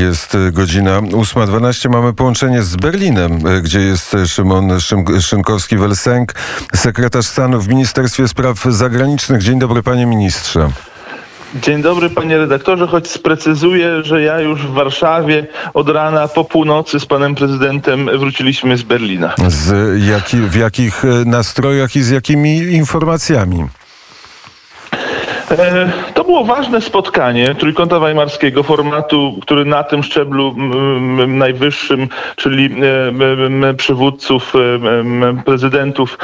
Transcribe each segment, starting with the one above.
Jest godzina 8.12. Mamy połączenie z Berlinem, gdzie jest Szymon Szynkowski-Welsenk, sekretarz stanu w Ministerstwie Spraw Zagranicznych. Dzień dobry, panie ministrze. Dzień dobry panie redaktorze, choć sprecyzuję, że ja już w Warszawie od rana po północy z panem prezydentem wróciliśmy z Berlina. Z jaki, w jakich nastrojach i z jakimi informacjami? E, to było ważne spotkanie Trójkąta Weimarskiego, formatu, który na tym szczeblu najwyższym, czyli przywódców, prezydentów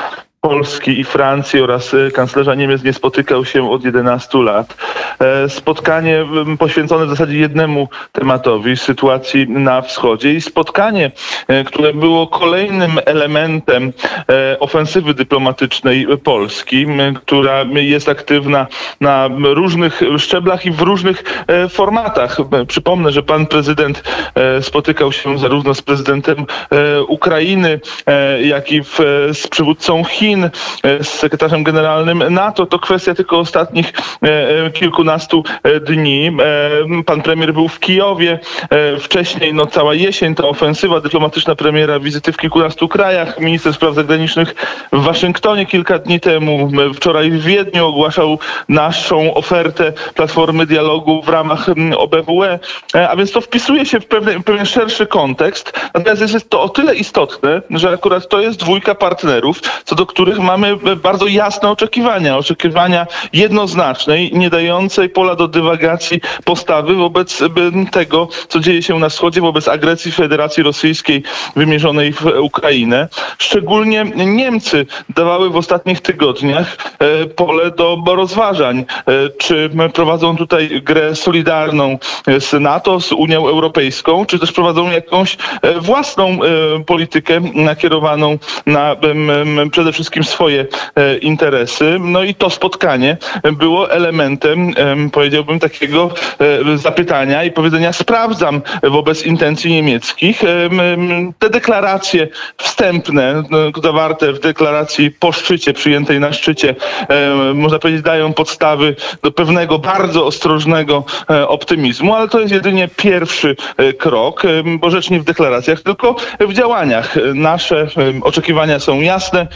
Polski i Francji oraz y, kanclerza Niemiec nie spotykał się od 11 lat. E, spotkanie poświęcone w zasadzie jednemu tematowi, sytuacji na wschodzie i spotkanie, e, które było kolejnym elementem e, ofensywy dyplomatycznej Polski, która jest aktywna na różnych szczeblach i w różnych formatach. Przypomnę, że pan prezydent spotykał się zarówno z prezydentem Ukrainy, jak i z przywódcą Chin, Chin e, z sekretarzem generalnym NATO. To kwestia tylko ostatnich e, e, kilkunastu dni. Pan premier był w Kijowie. Wcześniej, no cała jesień, ta ofensywa dyplomatyczna premiera, wizyty w kilkunastu krajach. Minister spraw zagranicznych w Waszyngtonie kilka dni temu. Wczoraj w Wiedniu ogłaszał naszą ofertę Platformy Dialogu w ramach OBWE. A więc to wpisuje się w pewien, pewien szerszy kontekst. Natomiast jest to o tyle istotne, że akurat to jest dwójka partnerów, co do których których mamy bardzo jasne oczekiwania. Oczekiwania jednoznacznej, nie dającej pola do dywagacji postawy wobec tego, co dzieje się na wschodzie, wobec agresji Federacji Rosyjskiej wymierzonej w Ukrainę. Szczególnie Niemcy dawały w ostatnich tygodniach e, pole do rozważań, e, czy prowadzą tutaj grę solidarną z NATO, z Unią Europejską, czy też prowadzą jakąś e, własną politykę nakierowaną na przede wszystkim wszystkim swoje e, interesy. No i to spotkanie było elementem, powiedziałbym, takiego e, zapytania i powiedzenia sprawdzam wobec intencji niemieckich. Te deklaracje wstępne, no, zawarte w deklaracji po szczycie, przyjętej na szczycie, można powiedzieć, dają podstawy do pewnego bardzo ostrożnego e, optymizmu, ale to jest jedynie pierwszy krok, bo rzecz nie w deklaracjach, tylko w działaniach. Nasze oczekiwania są jasne.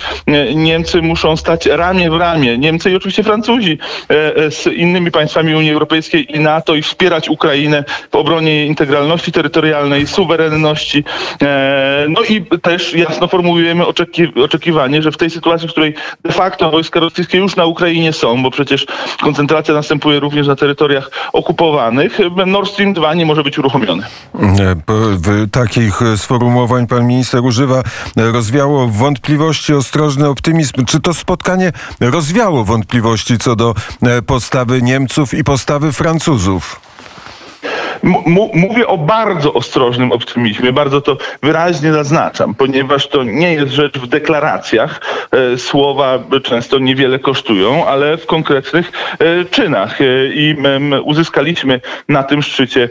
Niemcy muszą stać ramię w ramię, Niemcy i oczywiście Francuzi e, e, z innymi państwami Unii Europejskiej i NATO i wspierać Ukrainę w obronie jej integralności terytorialnej, suwerenności. E, no i też jasno formułujemy oczeki oczekiwanie, że w tej sytuacji, w której de facto wojska rosyjskie już na Ukrainie są, bo przecież koncentracja następuje również na terytoriach okupowanych, Nord Stream 2 nie może być uruchomiony. Takich sformułowań pan minister używa. Rozwiało wątpliwości ostrożny optymizm. Czy to spotkanie rozwiało wątpliwości co do e, postawy Niemców i postawy Francuzów? Mówię o bardzo ostrożnym optymizmie, bardzo to wyraźnie zaznaczam, ponieważ to nie jest rzecz w deklaracjach. E, słowa często niewiele kosztują, ale w konkretnych e, czynach. E, I uzyskaliśmy na tym szczycie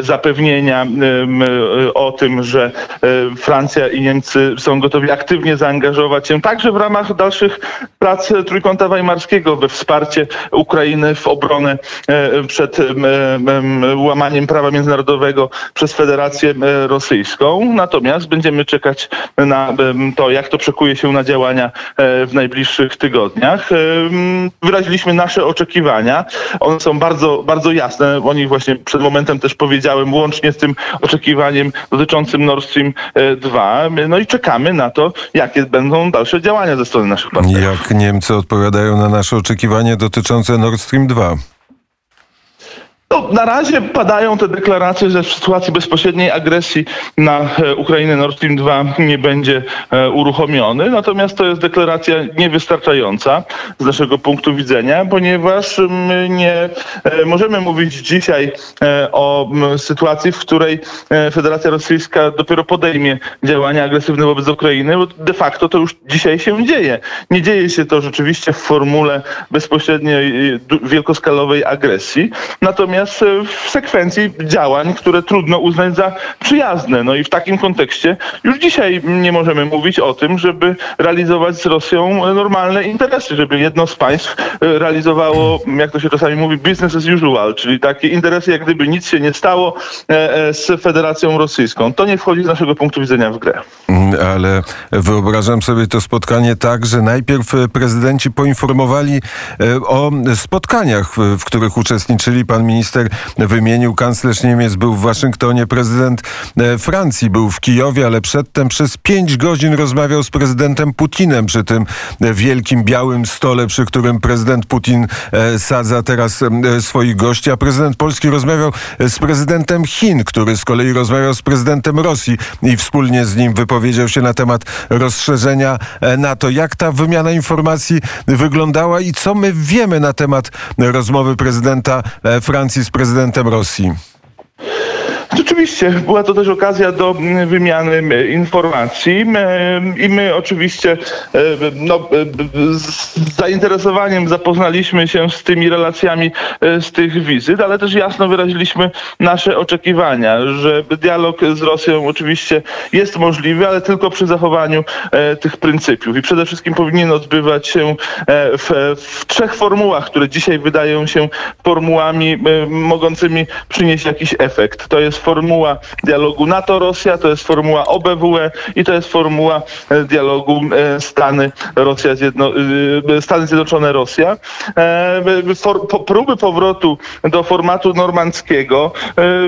zapewnienia o tym, że Francja i Niemcy są gotowi aktywnie zaangażować się także w ramach dalszych prac Trójkąta Weimarskiego we wsparcie Ukrainy w obronę przed łamaniem prawa międzynarodowego przez Federację e, Rosyjską. Natomiast będziemy czekać na to, jak to przekuje się na działania e, w najbliższych tygodniach. E, wyraziliśmy nasze oczekiwania. One są bardzo, bardzo jasne. O nich właśnie przed momentem też powiedziałem, łącznie z tym oczekiwaniem dotyczącym Nord Stream 2. No i czekamy na to, jakie będą dalsze działania ze strony naszych partnerów. Jak Niemcy odpowiadają na nasze oczekiwania dotyczące Nord Stream 2? No, na razie padają te deklaracje, że w sytuacji bezpośredniej agresji na e, Ukrainę Nord Stream 2 nie będzie e, uruchomiony. Natomiast to jest deklaracja niewystarczająca z naszego punktu widzenia, ponieważ nie e, możemy mówić dzisiaj o sytuacji, w której Federacja Rosyjska dopiero podejmie działania agresywne wobec Ukrainy, bo de facto to już dzisiaj się dzieje. Nie dzieje się to rzeczywiście w formule bezpośredniej wielkoskalowej agresji. Natomiast natomiast w sekwencji działań, które trudno uznać za przyjazne. No i w takim kontekście już dzisiaj nie możemy mówić o tym, żeby realizować z Rosją normalne interesy, żeby jedno z państw realizowało, jak to się czasami mówi, business as usual, czyli takie interesy, jak gdyby nic się nie stało z Federacją Rosyjską. To nie wchodzi z naszego punktu widzenia w grę. Mm, ale wyobrażam sobie to spotkanie tak, że najpierw prezydenci poinformowali o spotkaniach, w których uczestniczyli. Pan minister wymienił, kanclerz Niemiec był w Waszyngtonie, prezydent Francji był w Kijowie, ale przedtem przez pięć godzin rozmawiał z prezydentem Putinem przy tym wielkim białym stole, przy którym prezydent Putin sadza teraz swoich gości, a prezydent Polski rozmawiał z prezydentem Chin, który z kolei rozmawiał z prezydentem Rosji i wspólnie z nim wypowiedział się na temat rozszerzenia NATO. Jak ta wymiana informacji wyglądała i co my wiemy na temat rozmowy prezydenta Francji z prezydentem Rosji? Rzeczywiście, była to też okazja do mm, wymiany informacji i my oczywiście no, z zainteresowaniem zapoznaliśmy się z tymi relacjami z tych wizyt, ale też jasno wyraziliśmy nasze oczekiwania, że dialog z Rosją oczywiście jest możliwy, ale tylko przy zachowaniu tych pryncypiów i przede wszystkim powinien odbywać się w, w trzech formułach, które dzisiaj wydają się formułami mogącymi przynieść jakiś efekt. To jest formuła dialogu NATO-Rosja, to jest formuła OBWE i to jest formuła e, dialogu e, Stany, Rosja Zjedno e, Stany Zjednoczone-Rosja. Próby powrotu do formatu normandzkiego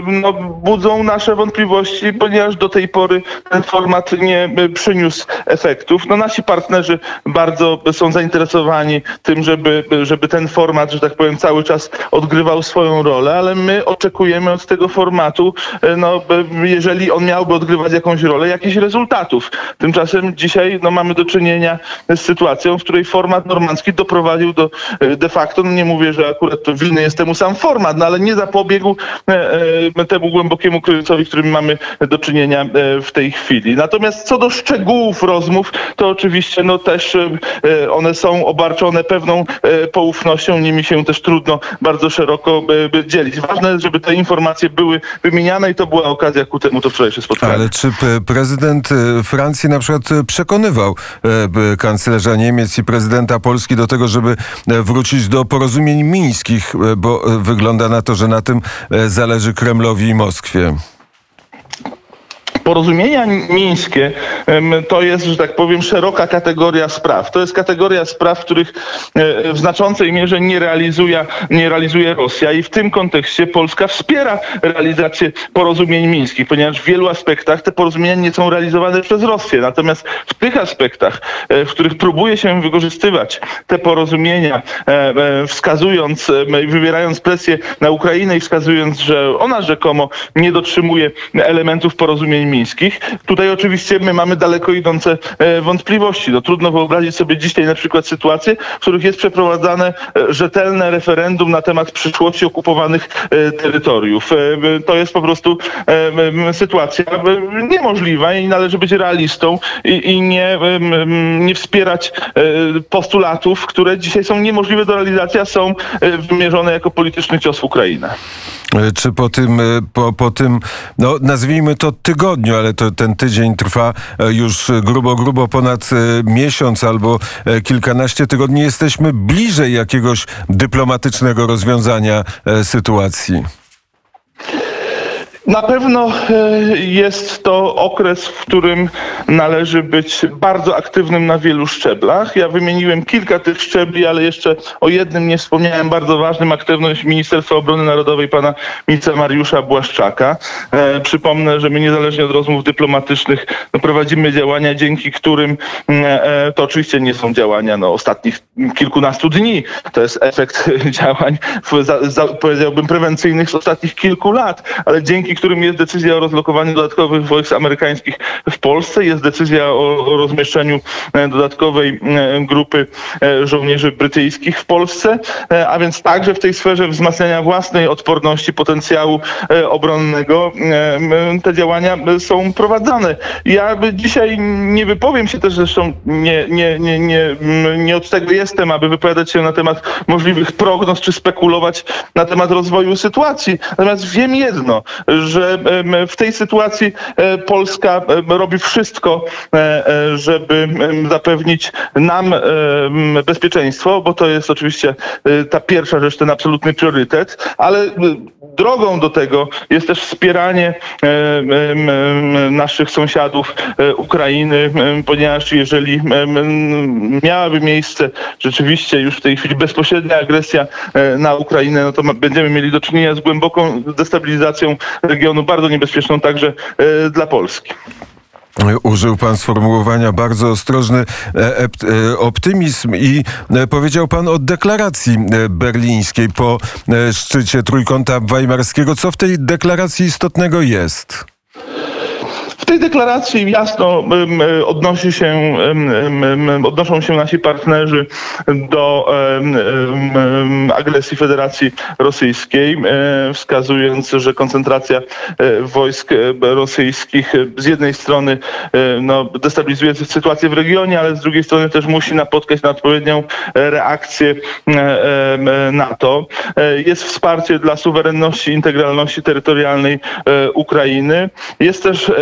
no, budzą nasze wątpliwości, ponieważ do tej pory ten format nie przyniósł efektów. No, nasi partnerzy bardzo są zainteresowani tym, żeby, żeby ten format, że tak powiem, cały czas odgrywał swoją rolę, ale my oczekujemy od tego formatu no, jeżeli on miałby odgrywać jakąś rolę, jakichś rezultatów. Tymczasem dzisiaj no, mamy do czynienia z sytuacją, w której format normandzki doprowadził do de facto, no nie mówię, że akurat to winny jest temu sam format, no, ale nie zapobiegł e, e, temu głębokiemu kryzysowi, którym mamy do czynienia e, w tej chwili. Natomiast co do szczegółów rozmów, to oczywiście no, też one są obarczone pewną poufnością, nimi się też trudno bardzo szeroko dzielić. Ważne żeby te informacje były wymieniane i to była okazja ku temu to wczorajsze spotkanie. Ale czy prezydent e, Francji na przykład e, przekonywał e, kanclerza Niemiec i prezydenta Polski do tego, żeby wrócić do porozumień mińskich, bo wygląda na to, że na tym zależy Kremlowi i Moskwie? Porozumienia mińskie to jest, że tak powiem, szeroka kategoria spraw. To jest kategoria spraw, których e, w znaczącej mierze nie realizuje, nie realizuje Rosja i w tym kontekście Polska wspiera realizację porozumień mińskich, ponieważ w wielu aspektach te porozumienia nie są realizowane przez Rosję. Natomiast w tych aspektach, e, w których próbuje się wykorzystywać te porozumienia, e, wskazując, wywierając presję na Ukrainę i wskazując, że ona rzekomo nie dotrzymuje elementów porozumień mińskich. Tutaj oczywiście my mamy daleko idące e, wątpliwości. No, trudno wyobrazić sobie dzisiaj na przykład sytuacje, w których jest przeprowadzane e, rzetelne referendum na temat przyszłości okupowanych e, terytoriów. To jest po prostu sytuacja niemożliwa i należy być realistą i, i nie, nie wspierać postulatów, które dzisiaj są niemożliwe do realizacji, a są wymierzone jako polityczny cios w Ukrainę. Czy po tym, po, po tym, no nazwijmy to tygodniu, ale to ten tydzień trwa e, już grubo, grubo ponad e, miesiąc albo e, kilkanaście tygodni, jesteśmy bliżej jakiegoś dyplomatycznego rozwiązania sytuacji? Na pewno e, jest to okres, w którym należy być bardzo aktywnym na wielu szczeblach. Ja wymieniłem kilka tych szczebli, ale jeszcze o jednym nie wspomniałem, bardzo ważnym, aktywność Ministerstwa Obrony Narodowej pana ministra Mariusza Błaszczaka. E, przypomnę, że my niezależnie od rozmów dyplomatycznych no, prowadzimy działania, dzięki którym e, to oczywiście nie są działania no, ostatnich kilkunastu dni. To jest efekt działań, powiedziałbym, prewencyjnych z ostatnich kilku lat, ale dzięki którym jest decyzja o rozlokowaniu dodatkowych wojsk amerykańskich w Polsce, jest decyzja o, rozmieszczeniu e, dodatkowej e, grupy e, żołnierzy brytyjskich w Polsce, a więc także w tej sferze wzmacniania własnej odporności potencjału obronnego te działania są prowadzone. Ja dzisiaj nie wypowiem się też zresztą nie, nie, nie, nie, nie od tego jestem, aby wypowiadać się na temat możliwych prognoz czy spekulować na temat rozwoju sytuacji. Natomiast wiem jedno, że w tej sytuacji e, Polska robi wszystko, e, e, żeby zapewnić nam bezpieczeństwo, bo to jest oczywiście ta pierwsza rzecz, ten absolutny priorytet, ale drogą do tego jest też wspieranie naszych sąsiadów Ukrainy, ponieważ jeżeli miałaby miejsce rzeczywiście już w tej chwili bezpośrednia agresja na Ukrainę, no to będziemy mieli do czynienia z głęboką destabilizacją regionu, bardzo niebezpieczną także e, dla Polski. Użył pan sformułowania bardzo ostrożny e, e, optymizm i powiedział pan o deklaracji berlińskiej po szczycie Trójkąta Weimarskiego. Co w tej deklaracji istotnego jest? Tej deklaracji jasno odnosi się, odnoszą się nasi partnerzy do agresji Federacji Rosyjskiej, e, wskazując, że koncentracja e, wojsk e, rosyjskich z jednej strony no, destabilizuje sytuację w regionie, ale z drugiej strony też musi napotkać na odpowiednią reakcję NATO. Jest wsparcie dla suwerenności, integralności terytorialnej Ukrainy. Jest też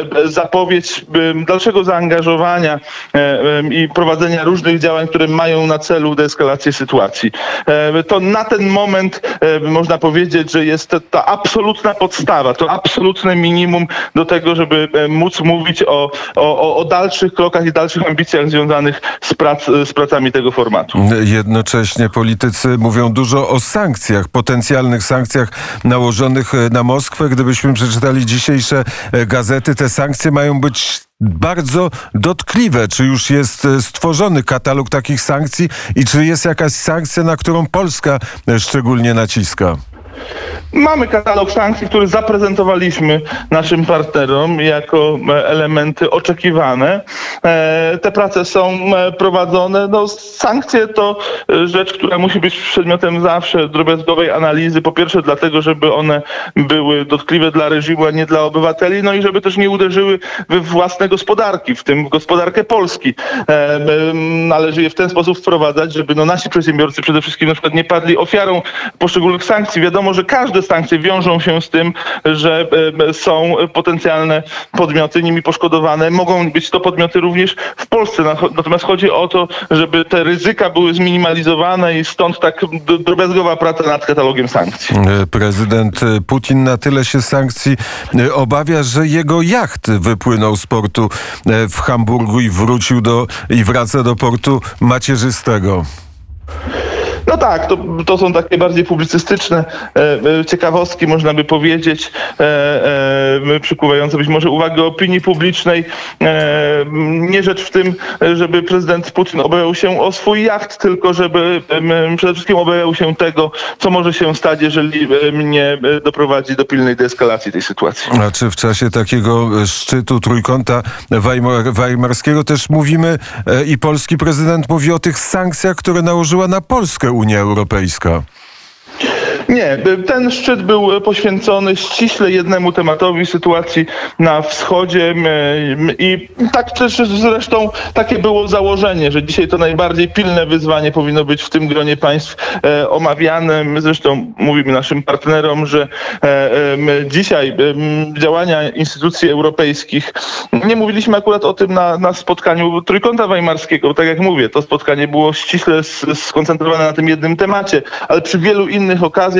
zapowiedź dalszego zaangażowania e, i prowadzenia różnych działań, które mają na celu deeskalację sytuacji. E, To na ten moment e, można powiedzieć, że jest ta absolutna podstawa, to absolutne minimum do tego, żeby móc mówić o, o, o- dalszych krokach i dalszych ambicjach związanych z, prac, z pracami tego formatu. Jednocześnie politycy mówią dużo o sankcjach, potencjalnych sankcjach nałożonych na Moskwę. Gdybyśmy przeczytali dzisiejsze gazety, te sankcje mają być bardzo dotkliwe. Czy już jest e, stworzony katalog takich sankcji i czy jest jakaś sankcja, na którą Polska e, szczególnie naciska? Mamy katalog sankcji, który zaprezentowaliśmy naszym partnerom jako e, elementy oczekiwane. E, Te prace są e, prowadzone. No, sankcje to rzecz, która musi być przedmiotem zawsze drobiazgowej analizy. Po pierwsze dlatego, żeby one były dotkliwe dla reżimu, a nie dla obywateli, no i żeby też nie uderzyły we własne gospodarki, w tym gospodarkę Polski. Należy je w ten sposób wprowadzać, żeby no, nasi przedsiębiorcy przede wszystkim na przykład nie padli ofiarą poszczególnych sankcji. Wiadomo, że każde sankcje wiążą się z tym, że są potencjalne podmioty nimi poszkodowane. Mogą być to podmioty również w Polsce. Natomiast chodzi o to, żeby te ryzyka były zminimalizowane i stąd tak drobiazgowa praca nad katalogiem sankcji. E, Prezydent e, Putin na tyle się sankcji e, obawia, że jego jacht wypłynął z portu w Hamburgu i wrócił do i wraca do portu macierzystego. No tak, to, to są takie bardziej publicystyczne e, e, ciekawostki, można by powiedzieć, e, e, przykuwające być może uwagę opinii publicznej. E, nie rzecz w tym, żeby prezydent Putin obawiał się o swój jacht, tylko żeby przede wszystkim obawiał się tego, co może się stać, jeżeli em, nie e, doprowadzi do pilnej deeskalacji tej sytuacji. A czy w czasie takiego e, szczytu trójkąta Weimar, weimarskiego też mówimy e, i polski prezydent mówi o tych sankcjach, które nałożyła na Polskę Unia Europejska? Nie, ten szczyt był poświęcony ściśle jednemu tematowi sytuacji na wschodzie i tak też zresztą takie było założenie, że dzisiaj to najbardziej pilne wyzwanie powinno być w tym gronie państw e, omawiane. My zresztą mówimy naszym partnerom, że e, dzisiaj działania instytucji europejskich, nie mówiliśmy akurat o tym na, na spotkaniu Trójkąta Weimarskiego, tak jak mówię, to spotkanie było ściśle skoncentrowane na tym jednym temacie, ale przy wielu innych okazjach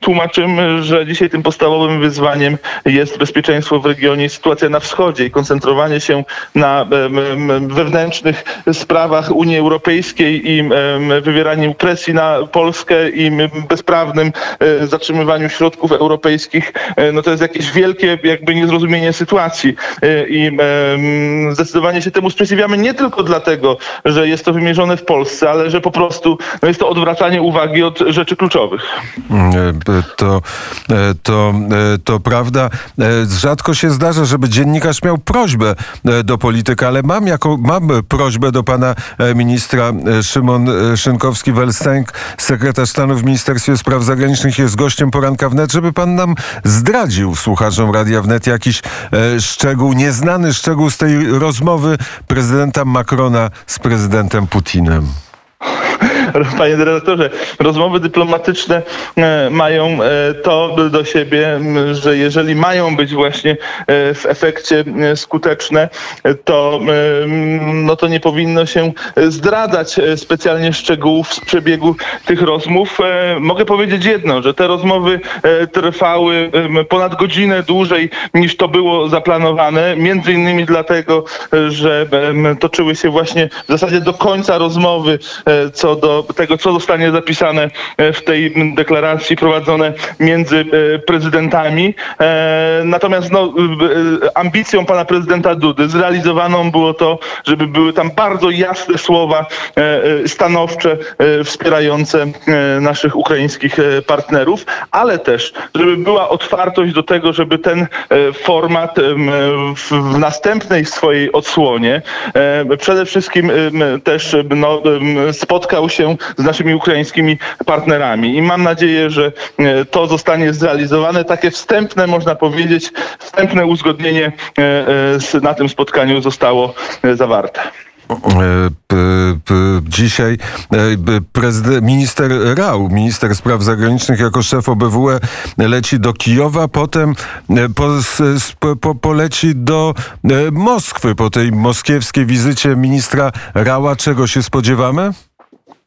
tłumaczymy, że dzisiaj tym podstawowym wyzwaniem jest bezpieczeństwo w regionie i sytuacja na wschodzie i koncentrowanie się na wewnętrznych sprawach Unii Europejskiej i wywieraniu presji na Polskę i bezprawnym e, zatrzymywaniu środków europejskich, e, no to jest jakieś wielkie jakby niezrozumienie sytuacji E, i zdecydowanie się temu sprzeciwiamy nie tylko dlatego, że jest to wymierzone w Polsce, ale że po prostu no jest to odwracanie uwagi od rzeczy kluczowych. To, to, to prawda. Rzadko się zdarza, żeby dziennikarz miał prośbę do polityka, ale mam, jako, mam prośbę do pana ministra Szymon Szynkowski-Welstęk, sekretarz stanu w Ministerstwie Spraw Zagranicznych, jest gościem poranka wnet, żeby pan nam zdradził słuchaczom Radia Wnet jakiś szczegół, nieznany szczegół z tej rozmowy prezydenta Macrona z prezydentem Putinem. Panie dyrektorze, rozmowy dyplomatyczne e, mają e, to do siebie, że jeżeli mają być właśnie e, w efekcie skuteczne, to, no to nie powinno się zdradzać specjalnie szczegółów z przebiegu tych rozmów. Mogę powiedzieć jedno, że te rozmowy trwały ponad godzinę dłużej niż to było zaplanowane, między innymi dlatego, że toczyły się właśnie w zasadzie do końca rozmowy co do tego, co zostanie zapisane e, w tej deklaracji prowadzone między e, prezydentami. E, natomiast no, ambicją pana prezydenta Dudy zrealizowaną było to, żeby były tam bardzo jasne słowa stanowcze wspierające naszych ukraińskich partnerów, ale też, żeby była otwartość do tego, żeby ten format w następnej swojej odsłonie przede wszystkim też no, spotkał się z naszymi ukraińskimi partnerami. I mam nadzieję, że e, to zostanie zrealizowane. Takie wstępne, można powiedzieć, wstępne uzgodnienie e, e, na tym spotkaniu zostało zawarte. Dzisiaj minister Rał, minister spraw zagranicznych jako szef OBWE leci do Kijowa, potem po, po, poleci do Moskwy po tej moskiewskiej wizycie ministra Rała. Czego się spodziewamy?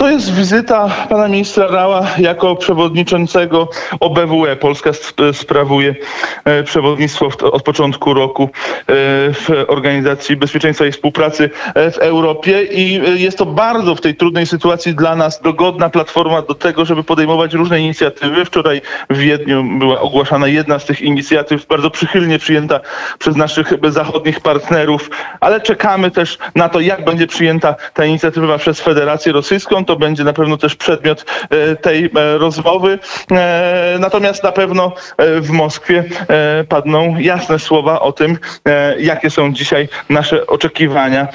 To jest wizyta pana ministra Rała jako przewodniczącego OBWE. Polska sprawuje e, przewodnictwo od początku roku e, w Organizacji Bezpieczeństwa i Współpracy e, w Europie i jest to bardzo w tej trudnej sytuacji dla nas dogodna platforma do tego, żeby podejmować różne inicjatywy. Wczoraj w Wiedniu była ogłaszana jedna z tych inicjatyw, bardzo przychylnie przyjęta przez naszych zachodnich partnerów, ale czekamy też na to, jak będzie przyjęta ta inicjatywa przez Federację Rosyjską to będzie na pewno też przedmiot e, tej e, rozmowy. E, natomiast na pewno w Moskwie padną jasne słowa o tym, jakie są dzisiaj nasze oczekiwania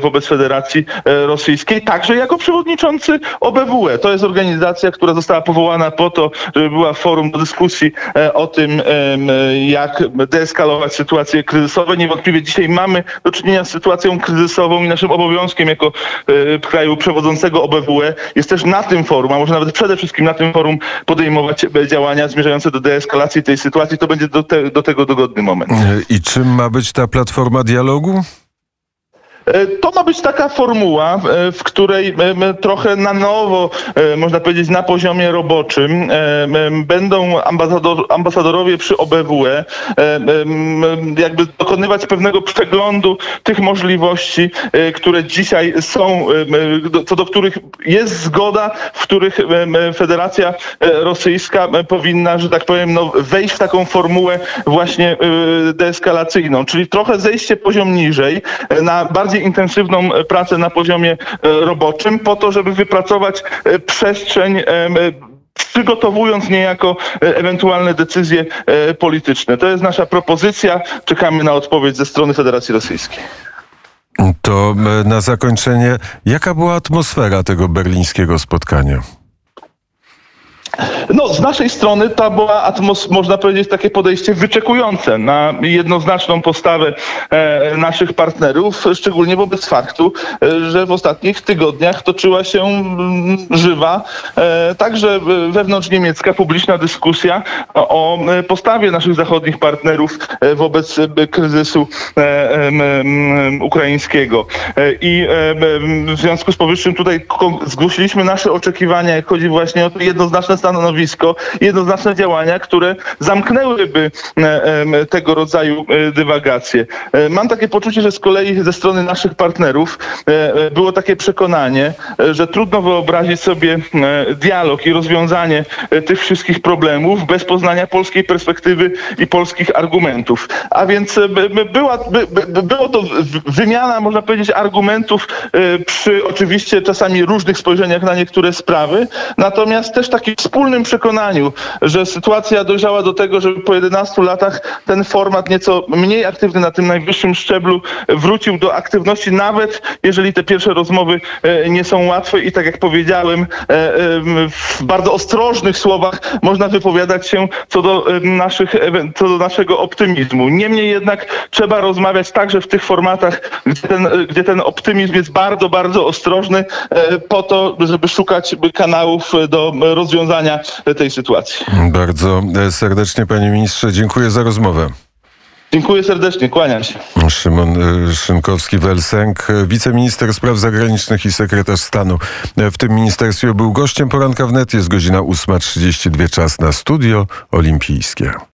wobec Federacji Rosyjskiej, także jako przewodniczący OBWE. To jest organizacja, która została powołana po to, żeby była forum do dyskusji o tym, jak deeskalować sytuacje kryzysowe. Niewątpliwie dzisiaj mamy do czynienia z sytuacją kryzysową i naszym obowiązkiem jako kraju przewodzącego OBWE OBWE jest też na tym forum, a może nawet przede wszystkim na tym forum podejmować działania zmierzające do deeskalacji tej sytuacji. To będzie do, te, do tego dogodny moment. I czym ma być ta platforma dialogu? E, to ma być taka formuła, e, w której e, trochę na nowo, można powiedzieć na poziomie roboczym, będą ambasador, ambasadorowie przy OBWE jakby dokonywać pewnego przeglądu tych możliwości, które dzisiaj są, co do których jest zgoda, w których Federacja Rosyjska powinna, że tak powiem, no, wejść w taką formułę właśnie deeskalacyjną, czyli trochę zejście poziom niżej na bardziej bardziej intensywną e, pracę na poziomie e, roboczym po to, żeby wypracować e, przestrzeń przygotowując niejako ewentualne decyzje polityczne. To jest nasza propozycja. Czekamy na odpowiedź ze strony Federacji Rosyjskiej. To na zakończenie, jaka była atmosfera tego berlińskiego spotkania? No, z naszej strony to była, atmos, można powiedzieć, takie podejście wyczekujące na jednoznaczną postawę e, naszych partnerów, szczególnie wobec faktu, e, że w ostatnich tygodniach toczyła się m, mm, żywa, e, także wewnątrz niemiecka publiczna dyskusja o, o e, postawie naszych zachodnich partnerów e, wobec e, kryzysu ukraińskiego. I w związku z powyższym tutaj zgłosiliśmy nasze oczekiwania, jak chodzi właśnie o to jednoznaczne stanowisko stanowisko, jednoznaczne działania, które zamknęłyby e, tego rodzaju e, dywagacje. E, Mam takie poczucie, że z kolei ze strony naszych partnerów było takie przekonanie, że trudno wyobrazić sobie dialog i rozwiązanie tych wszystkich problemów bez poznania polskiej perspektywy i polskich argumentów. A więc by- by- była, by, by, było to wymiana, można powiedzieć, argumentów przy oczywiście czasami różnych spojrzeniach na niektóre sprawy, natomiast też takim wspólnym przekonaniu, że sytuacja dojrzała do tego, żeby po 11 latach ten format nieco mniej aktywny na tym najwyższym szczeblu wrócił do aktywności, nawet jeżeli te pierwsze rozmowy e, nie są łatwe i tak jak powiedziałem, e, em, w bardzo ostrożnych słowach można wypowiadać się co do naszych, co do naszego optymizmu. Niemniej jednak trzeba rozmawiać także w tych formatach, gdzie ten, e, gdzie ten optymizm jest bardzo, bardzo ostrożny e, po to, żeby szukać kanałów e, do e, rozwiązania e, tej sytuacji. Bardzo e, serdecznie, panie ministrze, dziękuję za rozmowę. Dziękuję serdecznie, kłaniam się. Szymon e, Szynkowski-Welsenk, e, wiceminister spraw zagranicznych i sekretarz stanu w tym ministerstwie był gościem poranka wnet. Jest godzina 8.32, czas na studio olimpijskie.